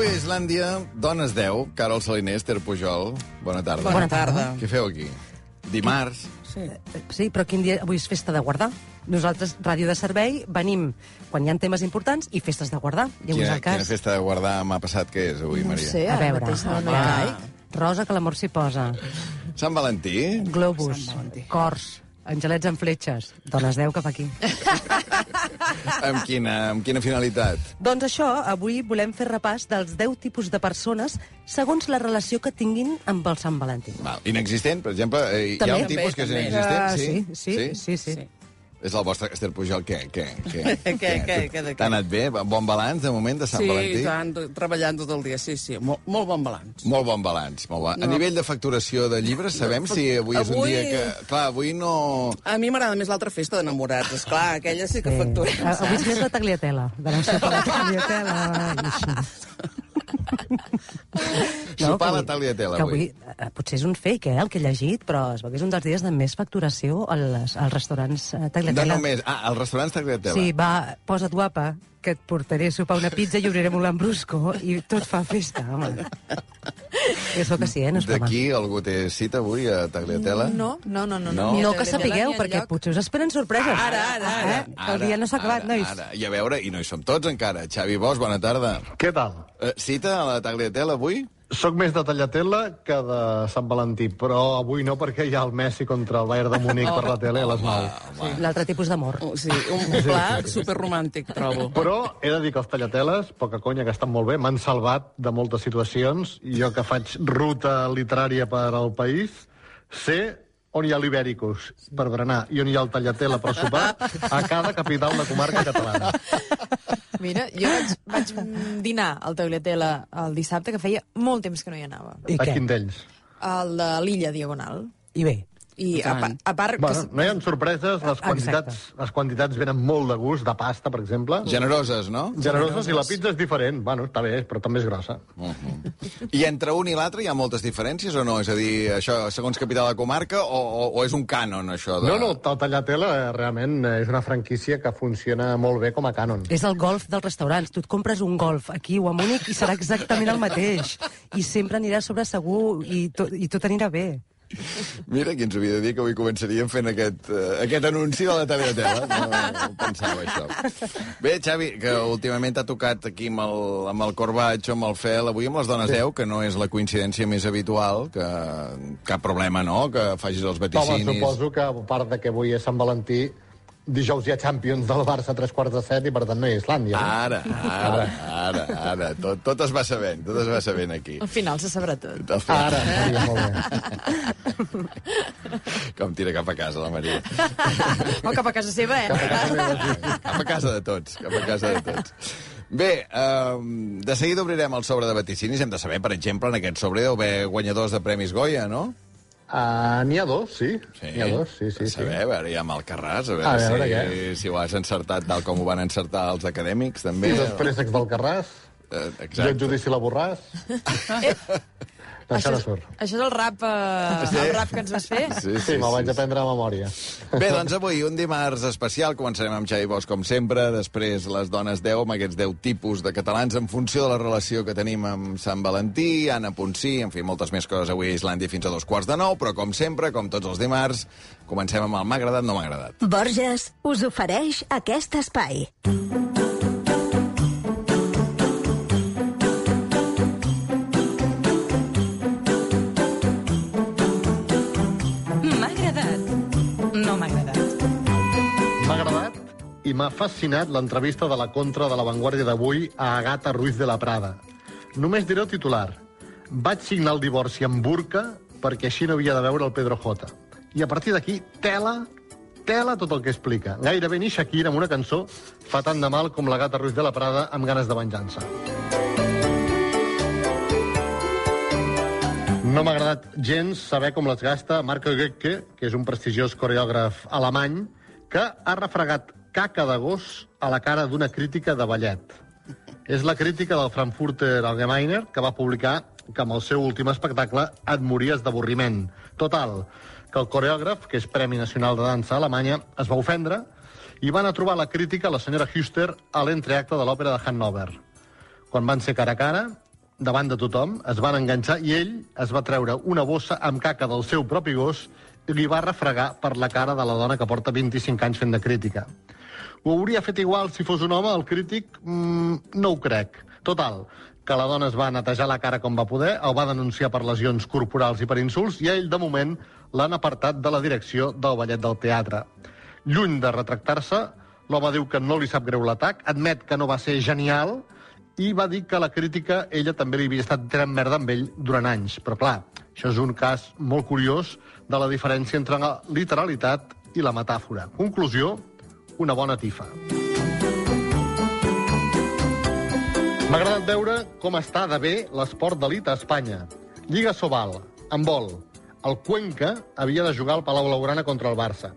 Avui a Islàndia, Dones 10, Carol Saliner, Esther Pujol. Bona tarda. Bona tarda. Què feu aquí? Dimarts. Sí. Sí, però quin dia... Avui és festa de guardar. Nosaltres, ràdio de servei, venim quan hi ha temes importants i festes de guardar. És Quina, el cas. quina festa de guardar m'ha passat que és avui, No Maria? sé, A veure, mateix no, no caic. Rosa, que l'amor s'hi posa. Sant Valentí? Globus, Sant Valentí. cors, angelets amb fletxes. Dones 10 cap aquí. Amb quina, amb quina finalitat? doncs això, avui volem fer repàs dels 10 tipus de persones segons la relació que tinguin amb el Sant Valentí. Val. Inexistent, per exemple, eh, hi ha També. un tipus que és També, inexistent? Ah, sí? sí, sí, sí, sí. Sí. És el vostre Esther Pujol, què? Què? Què? Què, què, què de què? T'ha anat bé? Bon balanç, de moment, de Sant Sí, Valentí? i tant, treballant tot el dia, sí, sí, molt, molt bon balanç. Molt bon balanç. Molt bon. A No. nivell de facturació de llibres, sabem si avui, és un Avui- dia que... Clar, avui no... A mi m'agrada més l'altra festa d'enamorats, esclar, aquella sí que Sí. factura. A- Avui és més la tagliatela. De la sopa de tagliatela. així. Sopar que la avui- tagliatela, que avui. eh, Potser és un fake, eh, el que he llegit, però es veu que és un dels dies de més facturació als, als restaurants eh, No tagliatela. només... Ah, als restaurants tagliatela. Sí, va, posa't guapa, que et portaré a sopar una pizza i obrirem un lambrusco i tot fa festa, home. I això que sí, eh? No. D'aquí algú té cita avui a Tagliatela? No, no, no. no, No? No que Tagliatella sapigueu, perquè potser us esperen sorpreses. Ara, ara, ara. Eh? Que el dia no s'ha acabat, ara, nois. Ara. I a veure, i no hi som tots encara. Xavi Bosch, bona tarda. Què tal? Eh, cita a la Tagliatela avui? Soc més de Tallatella que de Sant Valentí, però avui no perquè hi ha el Messi contra el Bayern de Múnich per la tele a les 9. Sí, L'altre tipus d'amor. Oh, Sí, un, pla superromàntic, trobo. Però he de dir que els tallateles, poca conya, que estan molt bé, m'han salvat de moltes situacions. I jo que faig ruta literària per al país, sé on hi ha l'Ibèricus per berenar i on hi ha el tallatela per sopar a cada capital de comarca catalana. Mira, jo vaig, vaig dinar al Tagliatella el dissabte, que feia molt temps que no hi anava. I A què? quin d'ells? El de l'illa Diagonal. I bé. I a, pa- a part... Bueno, que, no hi ha sorpreses, les quantitats, les quantitats venen molt de gust, de pasta, per exemple. Generoses, no? Generoses i la pizza és diferent. Bueno, està bé, però també és grossa. I entre un i l'altre hi ha moltes diferències o no? És a dir, això segons capital de comarca o, o, o és un cànon, això? De... No, no, el Tallatela eh, realment eh, és una franquícia que funciona molt bé com a cànon. És el golf dels restaurants. Tu et compres un golf aquí o a Múnich i serà exactament el mateix. I sempre anirà sobre segur i, to, i tot anirà bé. Mira, qui ens havia de dir que avui començaríem fent aquest, uh, aquest anunci de la Tagliatella. No, no pensava això. Bé, Xavi, que últimament t'ha tocat aquí amb el, amb el Corbatxo, amb el Fel, avui amb les dones 10, que no és la coincidència més habitual, que cap problema, no?, que facis els Home, vaticinis. suposo que a part de que avui és Sant Valentí, dijous hi ha Champions del Barça a tres quarts de set i per tant no hi ha Islàndia. No? Ara, ara, ara, ara. Tot, tot es va sabent, tot es va sabent aquí. al final se sabrà tot. Al final, Ara, estaria molt bé. Com tira cap a casa, la Maria. O cap a casa seva, eh? Cap a casa de tots, cap a casa de tots. Bé, um, de seguida obrirem el sobre de vaticinis. Hem de saber, per exemple, en aquest sobre deu haver guanyadors de Premis Goya, no? Uh, N'hi ha dos, sí. N'hi ha dos, sí, sí. A sí. saber, a veure, hi ha Malcarràs, a veure, A veure, si, què? si ho has encertat tal com ho van encertar els acadèmics, també. I dos préssecs del Carràs, Eh, jo exacte. et judici la Borràs... Això surt. Això és el rap, eh, Sí. el rap que ens vas fer? Sí, Sí, me'l vaig aprendre a memòria. Bé, doncs avui un dimarts especial. Començarem amb Xavi Bosch, com sempre. Després les dones 10, amb aquests 10 tipus de catalans en funció de la relació que tenim amb Sant Valentí, Anna Ponsí, en fi, moltes més coses avui a Islàndia fins a dos quarts de nou, però com sempre, com tots els dimarts, comencem amb el m'ha agradat, no m'ha agradat. Borges us ofereix aquest espai. M'ha m'ha fascinat l'entrevista de la contra de la Vanguardia d'avui a Agata Ruiz de la Prada. Només diré el titular. Vaig signar el divorci amb burca perquè així no havia de veure el Pedro J. I a partir d'aquí, tela, tela tot el que explica. Gairebé ni Shakira amb una cançó fa tant de mal com la gata Ruiz de la Prada amb ganes de venjança. No m'ha agradat gens saber com les gasta Marco Goecke, que és un prestigiós coreògraf alemany, que ha refregat caca de gos a la cara d'una crítica de ballet. És la crítica del Frankfurter Allgemeiner que va publicar que amb el seu últim espectacle et mories d'avorriment. Total, que el coreògraf, que és Premi Nacional de Dansa a Alemanya, es va ofendre i van a trobar la crítica a la senyora Huster a l'entreacte de l'òpera de Hannover. Quan van ser cara a cara, davant de tothom, es van enganxar i ell es va treure una bossa amb caca del seu propi gos i li va refregar per la cara de la dona que porta 25 anys fent de crítica. Ho hauria fet igual si fos un home, el crític? Mm, no ho crec. Total, que la dona es va netejar la cara com va poder, el va denunciar per lesions corporals i per insults, i ell, de moment, l'han apartat de la direcció del ballet del teatre. Lluny de retractar-se, l'home diu que no li sap greu l'atac, admet que no va ser genial, i va dir que la crítica ella també li havia estat tirant merda amb ell durant anys. Però clar, això és un cas molt curiós de la diferència entre la literalitat i la metàfora. Conclusió, una bona tifa. M'ha agradat veure com està de bé l'esport d'elit a Espanya. Lliga Sobal, en vol. El Cuenca havia de jugar al Palau Blaugrana contra el Barça.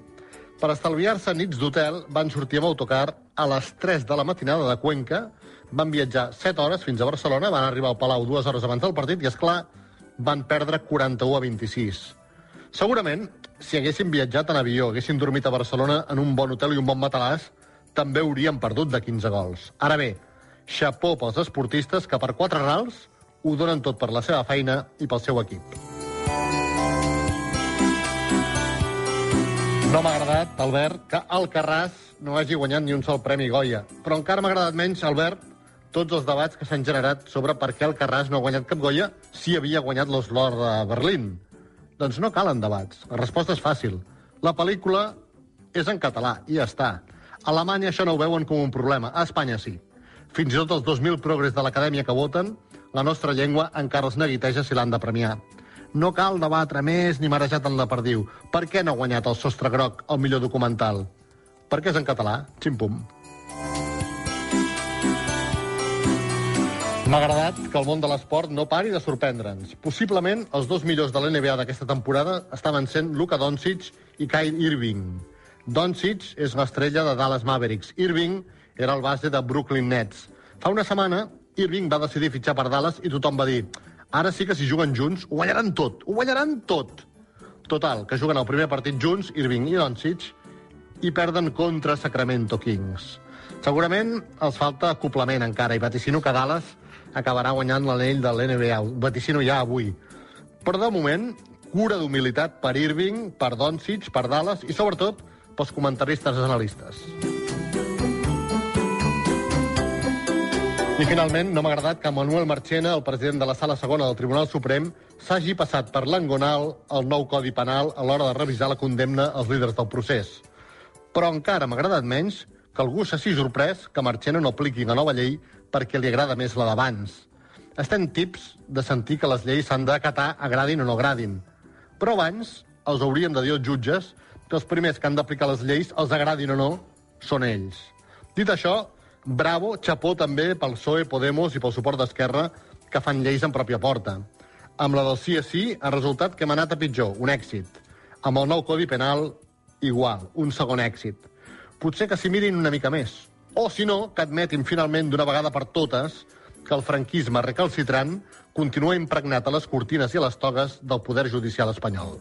Per estalviar-se nits d'hotel, van sortir amb autocar a les 3 de la matinada de Cuenca, van viatjar 7 hores fins a Barcelona, van arribar al Palau dues hores abans del partit i, és clar, van perdre 41 a 26. Segurament, si haguessin viatjat en avió, haguessin dormit a Barcelona en un bon hotel i un bon matalàs, també haurien perdut de 15 gols. Ara bé, xapó pels esportistes que per quatre rals ho donen tot per la seva feina i pel seu equip. No m'ha agradat, Albert, que Alcarràs no hagi guanyat ni un sol Premi Goya. Però encara m'ha agradat menys, Albert, tots els debats que s'han generat sobre per què Alcarràs no ha guanyat cap Goya si havia guanyat l'Oslo de Berlín. Doncs no calen debats. La resposta és fàcil. La pel·lícula és en català i ja està. A Alemanya això no ho veuen com un problema. A Espanya sí. Fins i tot els 2.000 progres de l'acadèmia que voten, la nostra llengua encara els neguiteja si l'han de premiar. No cal debatre més ni marejar tant la perdiu. Per què no ha guanyat el Sostre Groc el millor documental? Perquè és en català. Ximpum. M'ha agradat que el món de l'esport no pari de sorprendre'ns. Possiblement els dos millors de l'NBA d'aquesta temporada estaven sent Luka Doncic i Kyrie Irving. Doncic és l'estrella de Dallas Mavericks. Irving era el base de Brooklyn Nets. Fa una setmana, Irving va decidir fitxar per Dallas i tothom va dir ara sí que si juguen junts ho guanyaran tot, ho guanyaran tot. Total, que juguen el primer partit junts, Irving i Doncic, i perden contra Sacramento Kings. Segurament els falta acoplament encara i vaticino que Dallas acabarà guanyant l'anell de l'NBA. Ho vaticino ja avui. Però de moment, cura d'humilitat per Irving, per Doncic, per Dallas i sobretot pels comentaristes analistes. I finalment, no m'ha agradat que Manuel Marchena, el president de la Sala Segona del Tribunal Suprem, s'hagi passat per l'engonal el nou Codi Penal a l'hora de revisar la condemna als líders del procés. Però encara m'ha agradat menys que algú s'hagi sorprès que Marchena no apliqui la nova llei perquè li agrada més la d'abans. Estem tips de sentir que les lleis s'han d'acatar, agradin o no agradin. Però abans els haurien de dir els jutges que els primers que han d'aplicar les lleis, els agradin o no, són ells. Dit això, bravo, xapó també pel PSOE, Podemos i pel suport d'Esquerra que fan lleis en pròpia porta. Amb la del sí a sí ha resultat que hem anat a pitjor, un èxit. Amb el nou Codi Penal, igual, un segon èxit. Potser que s'hi mirin una mica més. O, si no, que admetin finalment d'una vegada per totes que el franquisme recalcitrant continua impregnat a les cortines i a les togues del poder judicial espanyol.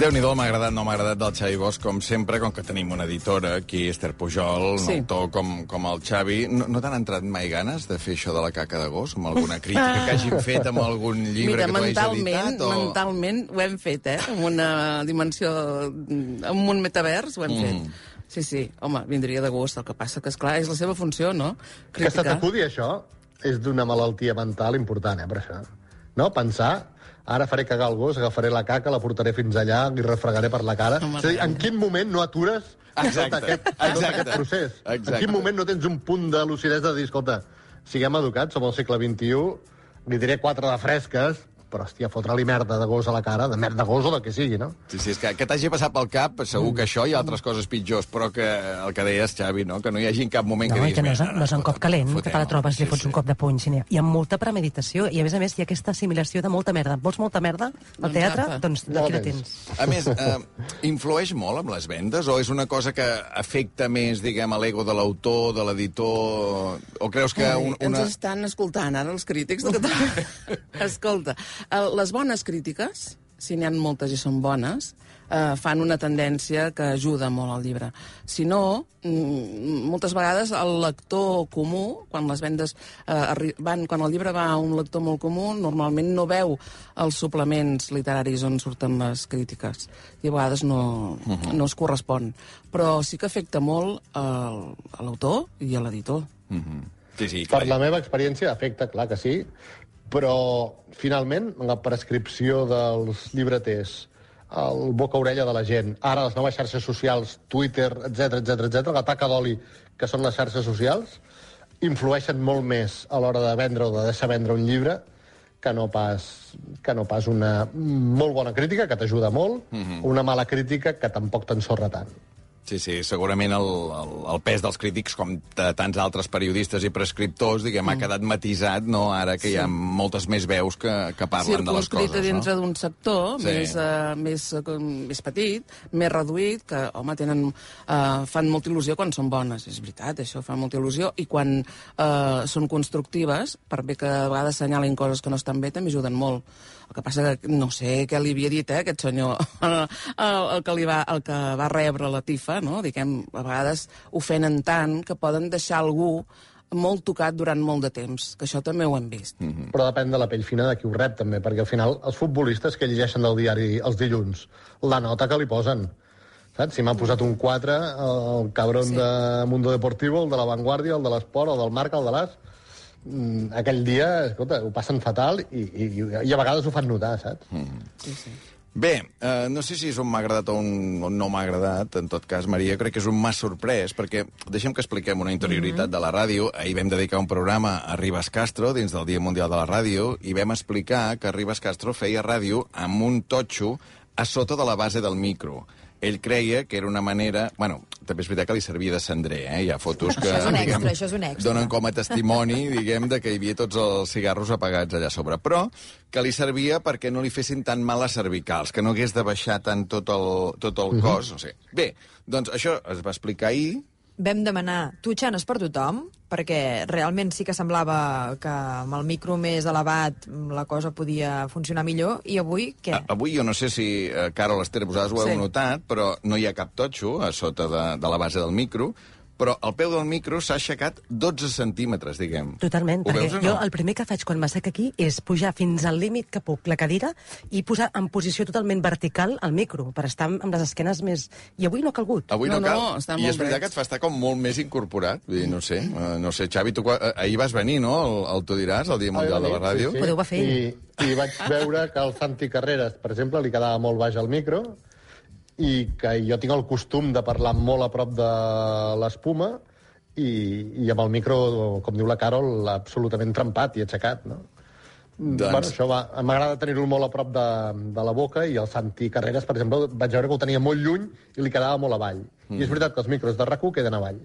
Déu nhi m'ha agradat, no m'ha agradat del Xavi Bosch, com sempre, com que tenim una editora aquí, Esther Pujol, Sí. un autor com, com el Xavi. No, no t'han entrat mai ganes de fer això de la caca de gos, amb alguna crítica que hagin fet amb algun llibre Mira, que tu hagis editat? O... mentalment ho hem fet, eh? Amb una dimensió... amb un metavers ho hem Mm. fet. Sí, sí, home, vindria de gust. El que passa que, és clar és la seva funció, no? Que se t'acudi això és d'una malaltia mental important, eh, per això. No? Pensar, ara faré cagar el gos, agafaré la caca, la portaré fins allà, li refregaré per la cara. És a dir, en quin moment no atures Exacte, tot aquest, tot exacte. aquest procés? Exacte. En quin moment no tens un punt de lucidesa de dir, escolta, siguem educats, som al segle XXI, li diré quatre de fresques, però, hòstia, fotre-li merda de gos a la cara, de merda gos o de què sigui, no? Sí, sí, és que, que t'hagi passat pel cap, segur que això i altres coses pitjors, però que el que deies, Xavi, no? que no hi hagi en cap moment No, que diguis... que no és, "Mira, no és un cop calent, que fotem-ho". te la trobes i li Sí, fots sí. un cop de puny. sinó Hi ha molta premeditació i, a més a més, hi ha aquesta assimilació de molta merda. Vols molta merda al teatre? Doncs aquí la la tens. A més, eh, influeix molt amb les vendes o és una cosa que afecta més, diguem, a l'ego de l'autor, de l'editor... O creus que un, Ai, una... Ens estan escoltant ara els crítics de Catalunya. Escolta, eh, les bones crítiques si n'hi ha moltes i són bones, eh, fan una tendència que ajuda molt al llibre. Si no, mm, moltes vegades el lector comú, quan les vendes eh, van, quan el llibre va a un lector molt comú, normalment no veu els suplements literaris on surten les crítiques. I a vegades no, no es correspon. Però sí que afecta molt al- a l'autor i a l'editor. Sí, sí, Per la meva experiència afecta, clar que sí, però finalment la prescripció dels llibreters, el boca-orella de la gent, ara les noves xarxes socials, Twitter, etc etc etc, la taca d'oli que són les xarxes socials, influeixen molt més a l'hora de vendre o de deixar vendre un llibre que no pas, que no pas una molt bona crítica, que t'ajuda molt, una mala crítica que tampoc t'ensorra tant. Sí, sí, segurament el, el, el pes dels crítics, com de tants altres periodistes i prescriptors, diguem, ha quedat matisat, no?, ara que hi ha moltes més veus que, que parlen de les coses, dintre no? d'un sector Sí. sí. més, uh, més, uh, més petit, més reduït, que, home, tenen, uh, fan molta il·lusió quan són bones. És veritat, això fa molta il·lusió. I quan uh, són constructives, per bé que a vegades assenyalin coses que no estan bé, també ajuden molt. El que passa que no sé què li havia dit, eh, aquest senyor, el, el, que li va, el que va rebre la tifa, no? Diguem, a vegades ofenen tant que poden deixar algú molt tocat durant molt de temps, que això també ho hem vist. Mm. Però depèn de la pell fina de qui ho rep, també, perquè al final els futbolistes que llegeixen del diari els dilluns, la nota que li posen, saps? Si m'ha posat un 4, el cabron sí. De Mundo Deportivo, el de La Vanguardia, el de l'Esport, el del Marca, el de l'As, aquell dia, escolta, ho passen fatal i, i, i a vegades ho fan notar, saps? Mm. Sí, sí. Bé, eh, no sé si és on m'ha agradat o on, on no m'ha agradat. En tot cas, Maria, crec que és un m'ha sorprès, perquè deixem que expliquem una interioritat de la ràdio. Ahir vam dedicar un programa a Ribas Castro, dins del Dia Mundial de la Ràdio, i vam explicar que Ribas Castro feia ràdio amb un totxo a sota de la base del micro. Ell creia que era una manera... Bueno, també és veritat que li servia de cendrer, eh? Hi ha fotos que... Això és un extra, diguem, això és un extra. Donen com a testimoni, diguem, de que hi havia tots els cigarros apagats allà sobre. Però que li servia perquè no li fessin tan mal les cervicals, que no hagués de baixar tant tot el, tot el cos. No sé. Bé, doncs això es va explicar ahir, Vam demanar tutxanes per tothom, perquè realment sí que semblava que amb el micro més elevat la cosa podia funcionar millor, i avui què? A- Avui jo no sé si, eh, Carol Esther, vosaltres ho heu Sí. notat, però no hi ha cap totxo a sota de, de la base del micro, però el peu del micro s'ha aixecat 12 centímetres, diguem. Totalment, Ho perquè veus o jo no? el primer que faig quan m'assec aquí és pujar fins al límit que puc la cadira i posar en posició totalment vertical el micro, per estar amb les esquenes més... I avui no ha calgut. Avui no, No, no, cal. està I molt és veritat dret. que et fa estar com molt més incorporat. Vull dir, no sé, eh, no sé, Xavi, tu eh, ahir vas venir, no?, el, el Tu diràs, el Dia Mundial de la Ràdio. Podeu va fer I, I vaig veure que al Santi Carreras, per exemple, li quedava molt baix el micro i que jo tinc el costum de parlar molt a prop de l'espuma i, i amb el micro, com diu la Carol, absolutament trempat i aixecat, no? Doncs- Bueno, això va, m'agrada tenir-lo molt a prop de, de la boca i el Santi Carreras, per exemple, vaig veure que ho tenia molt lluny i li quedava molt avall. Mm. I és veritat que els micros de rac queden avall.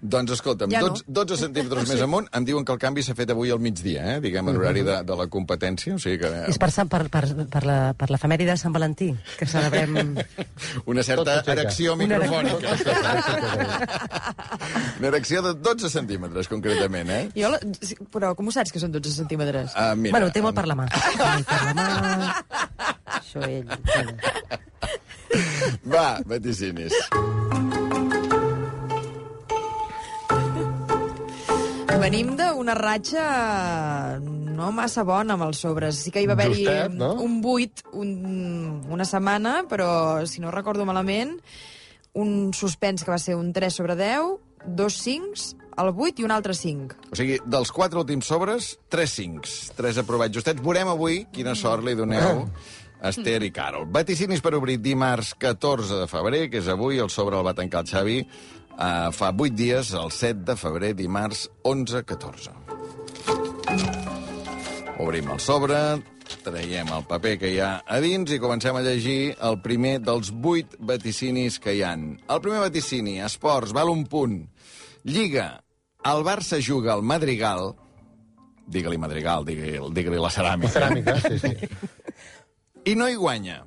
Doncs escolta'm, Ja no. 12, 12 centímetres més amunt, em diuen que el canvi s'ha fet avui al migdia, eh? diguem, en horari de, de la competència, o sigui que... És per, per, per, per, la, per l'efemèride de Sant Valentí, que celebrem... Una certa erecció Una microfònica. Una erecció de 12 centímetres, concretament, eh? Jo, sí, Però com ho saps que són 12 centímetres? Uh, mira, bueno, té molt per la mà. Per la mà... Això ell... Va, vaticinis. Venim d'una ratxa no massa bona amb els sobres. Sí que hi va haver-hi no? un 8 un, una setmana, però, si no recordo malament, un suspens que va ser un 3 sobre 10, dos 5, el 8 i un altre 5. O sigui, dels quatre últims sobres, tres cincs, tres aprovats justets. Veurem avui quina sort li doneu a Esther i Carol. Vaticinis per obrir dimarts 14 de febrer, que és avui, el sobre el va tancar el Xavi, uh, fa 8 dies, el 7 de febrer, dimarts 11-14. Obrim el sobre, traiem el paper que hi ha a dins i comencem a llegir el primer dels vuit vaticinis que hi han. El primer vaticini, esports, val un punt. Lliga, el Barça juga al Madrigal, digue-li Madrigal, digue-li digue la ceràmica, Ceràmica, sí, sí. i no hi guanya.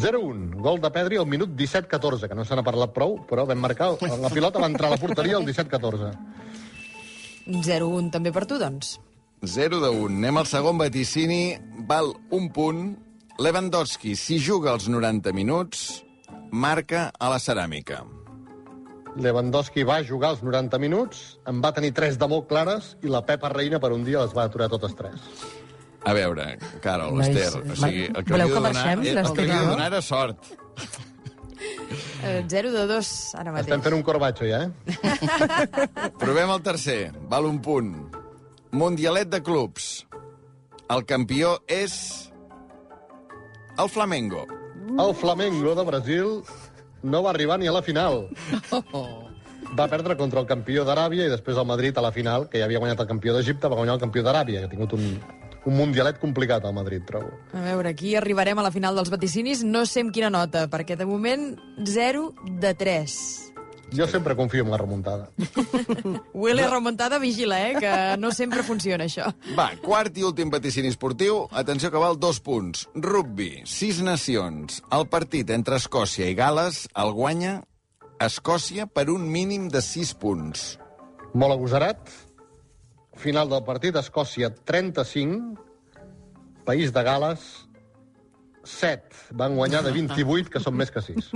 0-1, gol de Pedri al minut 17-14, que no se n'ha parlat prou, però vam marcar... La pilota va entrar a la porteria al 17-14. 0-1 també per tu, doncs. 0 de 1. Anem al segon vaticini. val un punt. Lewandowski, si juga els 90 minuts, marca a la ceràmica. Lewandowski va jugar els 90 minuts, en va tenir tres de molt clares i la Pepa Reina per un dia les va aturar totes tres. A veure, Carol, Nois, Esther, o sigui, el que voleu hauria que de donar, marxem, el que hauria de donar era sort. Eh, 0 de 2 ara mateix. Estem fent un corbatxo, ja, eh? Provem el tercer, val un punt. Mundialet de clubs. El campió és... El Flamengo. El Flamengo de Brasil no va arribar ni a la final. Va perdre contra el campió d'Aràbia i després el Madrid a la final, que ja havia guanyat el campió d'Egipte, va guanyar el campió d'Aràbia, que ha tingut un, un mundialet complicat al Madrid, trobo. A veure, aquí arribarem a la final dels vaticinis, no sé amb quina nota, perquè de moment 0 de 3. Jo sempre confio en la remuntada. Huele remuntada, vigila, eh, que no sempre funciona això. Va, quart i últim vaticini esportiu. Atenció que val dos punts. Rugby, sis nacions. El partit entre Escòcia i Gales el guanya Escòcia per un mínim de sis punts. Molt agosarat. Final del partit, Escòcia 35, País de Gales 7. Van guanyar de 28, que són més que 6.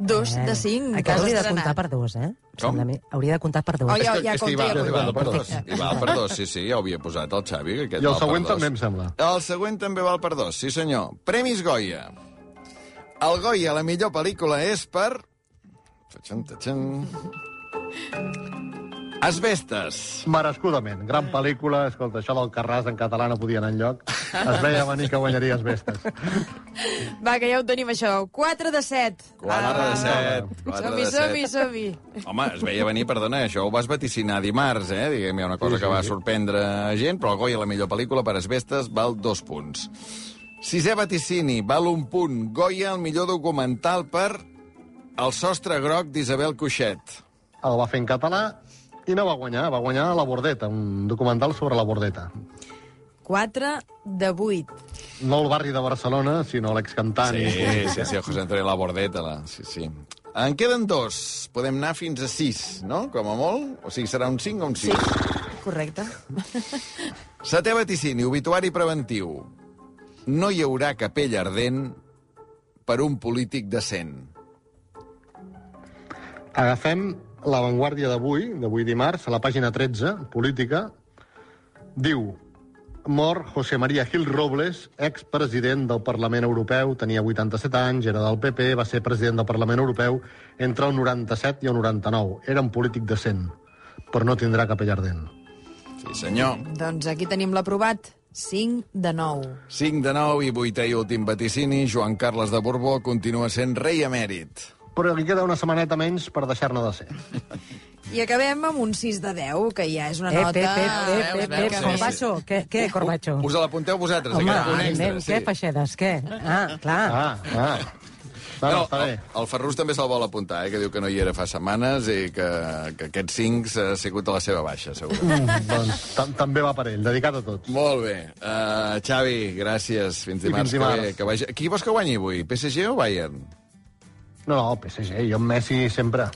2 de 5. Aquest hauria de comptar per dos, eh? Com? Sembla a mi. Hauria de comptar per dos. Oh, ja, que- ja és que hi compta, va, ja hi va compta. per dos. Perfecte. Hi va per dos, sí, sí, ja ho havia posat el Xavi. que Aquest I el val per següent dos. també, em sembla. El següent també val per dos, sí senyor. Premis Goya. El Goya, la millor pel·lícula, és per... Tatxan, tatxan. Asbestes. Merescudament. Gran pel·lícula. Escolta, això del Carràs en català no podia anar enlloc. Es veia venir que guanyaria Vestes. Va, que ja ho tenim, això. 4 de 7. 4 de 7. 4 Som-hi, de som-hi, 7. som-hi. Home, es veia venir, perdona, això ho vas vaticinar dimarts, eh? Diguem, hi ha una cosa Sí, sí, que va sí. sorprendre gent, però el Goya, la millor pel·lícula per Asbestes, val dos punts. Sisè vaticini, val un punt. Goya, el millor documental per El sostre groc d'Isabel Cuixet. El va fer en català i no va guanyar. Va guanyar La Bordeta, un documental sobre la Bordeta. 4 de 8. No el barri de Barcelona, sinó l'excantant. Sí, i- sí, sí, el José Antonio Labordeta, la... sí, sí. En queden dos. Podem anar fins a sis, no? Com a molt. O sigui, serà un 5 o un 6. Correcte. Setè vaticini, obituari preventiu. No hi haurà capella ardent per un polític decent. Agafem l'avantguàrdia d'avui, d'avui dimarts, a la pàgina 13, política, diu mor José María Gil Robles, expresident del Parlament Europeu, tenia 87 anys, era del PP, va ser president del Parlament Europeu entre el 97 i el 99. Era un polític decent, però no tindrà capella ardent. Sí, senyor. Doncs aquí tenim l'aprovat. 5 de 9. 5 de 9 i vuitè i últim vaticini, Joan Carles de Borbó continua sent rei emèrit. Però li queda una setmaneta menys per deixar-ne de ser. I acabem amb un 6 de 10, que ja és una Ep, nota... ep, ep, ep, ep, ep, sí, Corbacho. Què, què, Corbacho? Us l'apunteu vosaltres, Home, aquest punt extra, nen, què, Feixedes, què? Ah, clar. Ah, ah. No, no, el, el Ferrus també se'l vol apuntar, eh, que diu que no hi era fa setmanes i que, que aquests cinc ha sigut a la seva baixa, segur. Mm, doncs tam també va per ell, dedicat a tots. Molt bé. Uh, Xavi, gràcies. Fins dimarts. fins que dimarts. ve, que vagi... Qui vols que guanyi avui? PSG o Bayern? No, no, PSG, jo amb Messi sempre.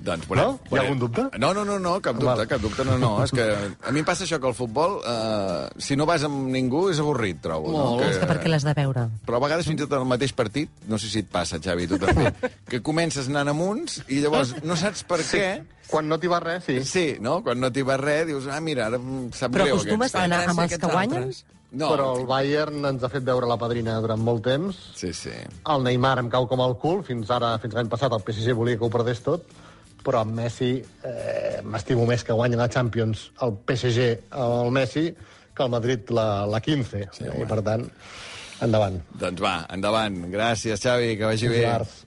Doncs, No? Hi ha algun dubte? No, no, no, no cap dubte, Val. cap dubte, no, no. És que a mi em passa això que el futbol, eh, si no vas amb ningú, és avorrit, trobo. No? Molt. És que perquè l'has de veure. Però a vegades fins i tot en el mateix partit, no sé si et passa, Xavi, tu també, que comences anant amb uns i llavors no saps per què... Quan no t'hi va res, sí. Sí, no? Quan no t'hi va res, dius, ah, mira, ara em sap Però greu acostumes aquest. a anar amb els que guanyen? altres. No, Però el Bayern ens ha fet veure la padrina durant molt temps. sí, sí. El Neymar em cau com el cul. Fins ara, fins l'any passat, el PSG volia que ho perdés tot. Però amb Messi eh, m'estimo més que guanyi la Champions el PSG el Messi que el Madrid la, la 15. Sí, I, per tant, endavant. Doncs va, endavant. Gràcies, Xavi, que vagi bé. Dimarts.